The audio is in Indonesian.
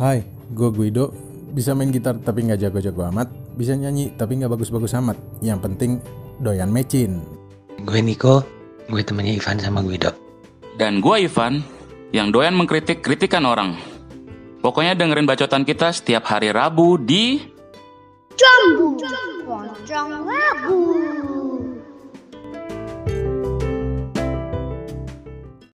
Hai, gue Guido. Bisa main gitar tapi nggak jago-jago amat. Bisa nyanyi tapi nggak bagus-bagus amat. Yang penting doyan mecin. Gue Niko, gue temennya Ivan sama Guido. Dan gue Ivan, yang doyan mengkritik kritikan orang. Pokoknya dengerin bacotan kita setiap hari Rabu di... Jambu, Pocong Rabu.